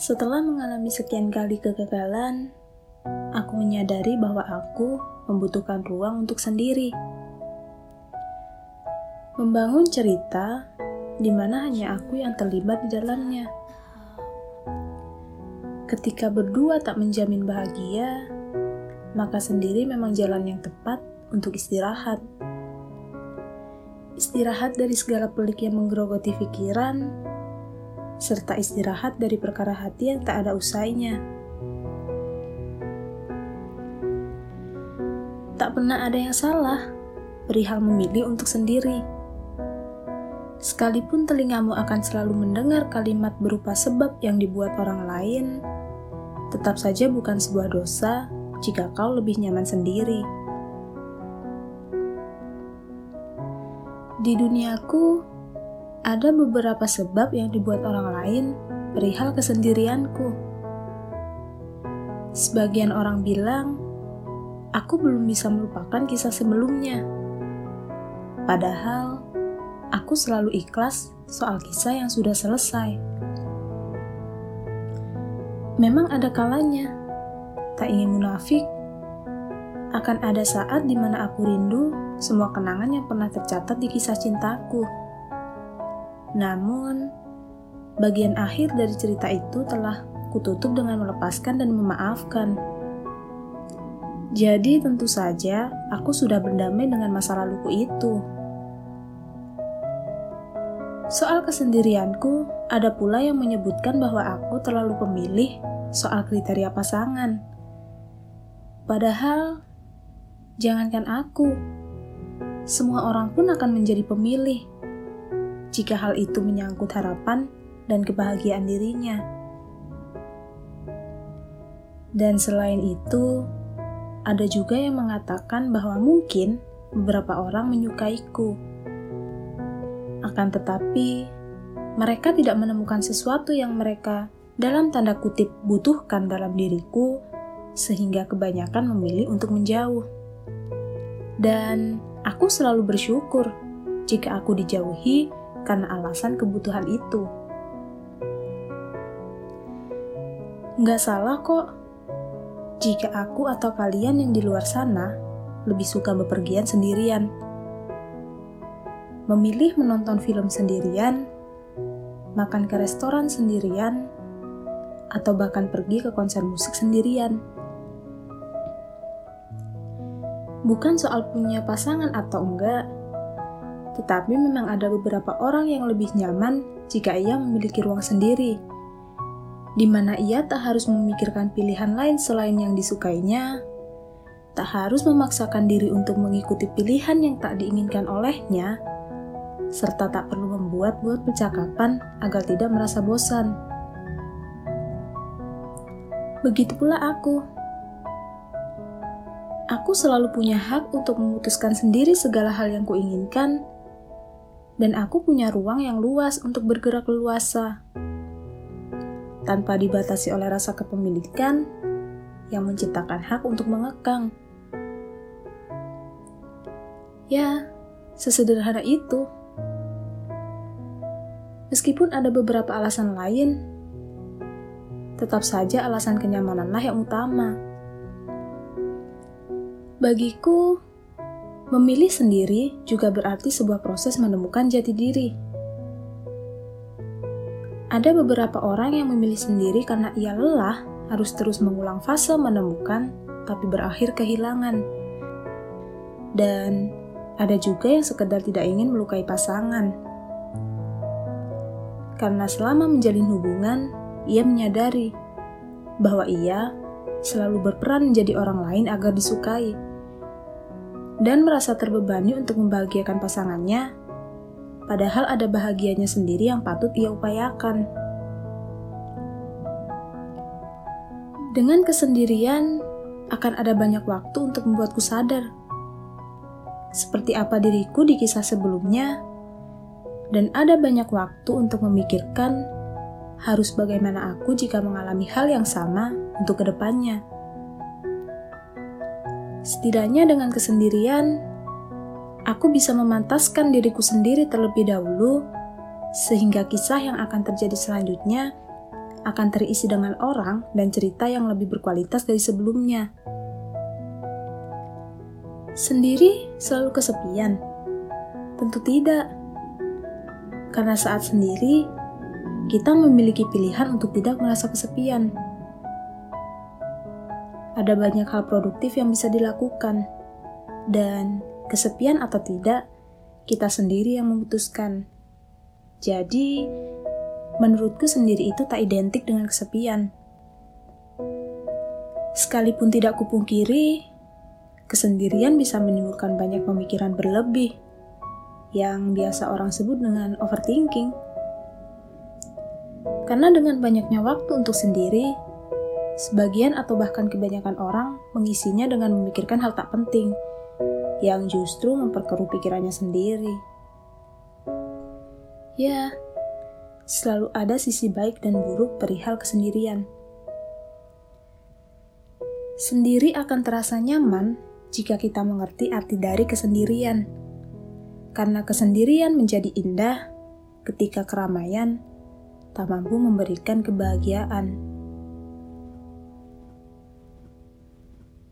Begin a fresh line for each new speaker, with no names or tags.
Setelah mengalami sekian kali kegagalan, aku menyadari bahwa aku membutuhkan ruang untuk sendiri. Membangun cerita di mana hanya aku yang terlibat di dalamnya. Ketika berdua tak menjamin bahagia, maka sendiri memang jalan yang tepat untuk istirahat. Istirahat dari segala pelik yang menggerogoti pikiran, serta istirahat dari perkara hati yang tak ada usainya. Tak pernah ada yang salah perihal memilih untuk sendiri. Sekalipun telingamu akan selalu mendengar kalimat berupa sebab yang dibuat orang lain, tetap saja bukan sebuah dosa jika kau lebih nyaman sendiri. Di duniaku, ada beberapa sebab yang dibuat orang lain perihal kesendirianku. Sebagian orang bilang, aku belum bisa melupakan kisah sebelumnya. Padahal, aku selalu ikhlas soal kisah yang sudah selesai. Memang ada kalanya, tak ingin munafik, akan ada saat di mana aku rindu semua kenangan yang pernah tercatat di kisah cintaku. Namun, bagian akhir dari cerita itu telah kututup dengan melepaskan dan memaafkan. Jadi tentu saja aku sudah berdamai dengan masa laluku itu. Soal kesendirianku, ada pula yang menyebutkan bahwa aku terlalu pemilih soal kriteria pasangan. Padahal, jangankan aku, semua orang pun akan menjadi pemilih jika hal itu menyangkut harapan dan kebahagiaan dirinya. Dan selain itu, ada juga yang mengatakan bahwa mungkin beberapa orang menyukaiku. Akan tetapi, mereka tidak menemukan sesuatu yang mereka dalam tanda kutip butuhkan dalam diriku, sehingga kebanyakan memilih untuk menjauh. Dan Aku selalu bersyukur jika aku dijauhi karena alasan kebutuhan itu. Nggak salah kok jika aku atau kalian yang di luar sana lebih suka bepergian sendirian. Memilih menonton film sendirian, makan ke restoran sendirian, atau bahkan pergi ke konser musik sendirian. Bukan soal punya pasangan atau enggak, tetapi memang ada beberapa orang yang lebih nyaman jika ia memiliki ruang sendiri, di mana ia tak harus memikirkan pilihan lain selain yang disukainya, tak harus memaksakan diri untuk mengikuti pilihan yang tak diinginkan olehnya, serta tak perlu membuat-buat percakapan agar tidak merasa bosan. Begitu pula aku Aku selalu punya hak untuk memutuskan sendiri segala hal yang kuinginkan, dan aku punya ruang yang luas untuk bergerak leluasa, tanpa dibatasi oleh rasa kepemilikan yang menciptakan hak untuk mengekang. Ya, sesederhana itu. Meskipun ada beberapa alasan lain, tetap saja alasan kenyamananlah yang utama. Bagiku, memilih sendiri juga berarti sebuah proses menemukan jati diri. Ada beberapa orang yang memilih sendiri karena ia lelah harus terus mengulang fase menemukan, tapi berakhir kehilangan. Dan ada juga yang sekedar tidak ingin melukai pasangan. Karena selama menjalin hubungan, ia menyadari bahwa ia selalu berperan menjadi orang lain agar disukai dan merasa terbebani untuk membahagiakan pasangannya, padahal ada bahagianya sendiri yang patut ia upayakan. Dengan kesendirian, akan ada banyak waktu untuk membuatku sadar seperti apa diriku di kisah sebelumnya, dan ada banyak waktu untuk memikirkan harus bagaimana aku jika mengalami hal yang sama untuk ke depannya. Setidaknya dengan kesendirian, aku bisa memantaskan diriku sendiri terlebih dahulu, sehingga kisah yang akan terjadi selanjutnya akan terisi dengan orang dan cerita yang lebih berkualitas dari sebelumnya. Sendiri selalu kesepian? Tentu tidak. Karena saat sendiri, kita memiliki pilihan untuk tidak merasa kesepian. Ada banyak hal produktif yang bisa dilakukan, dan kesepian atau tidak, kita sendiri yang memutuskan. Jadi, menurutku sendiri itu tak identik dengan kesepian. Sekalipun tidak kupungkiri, kesendirian bisa menimbulkan banyak pemikiran berlebih yang biasa orang sebut dengan overthinking. Karena dengan banyaknya waktu untuk sendiri, Sebagian atau bahkan kebanyakan orang mengisinya dengan memikirkan hal tak penting yang justru memperkeruh pikirannya sendiri. Ya, selalu ada sisi baik dan buruk perihal kesendirian. Sendiri akan terasa nyaman jika kita mengerti arti dari kesendirian. Karena kesendirian menjadi indah ketika keramaian tak mampu memberikan kebahagiaan.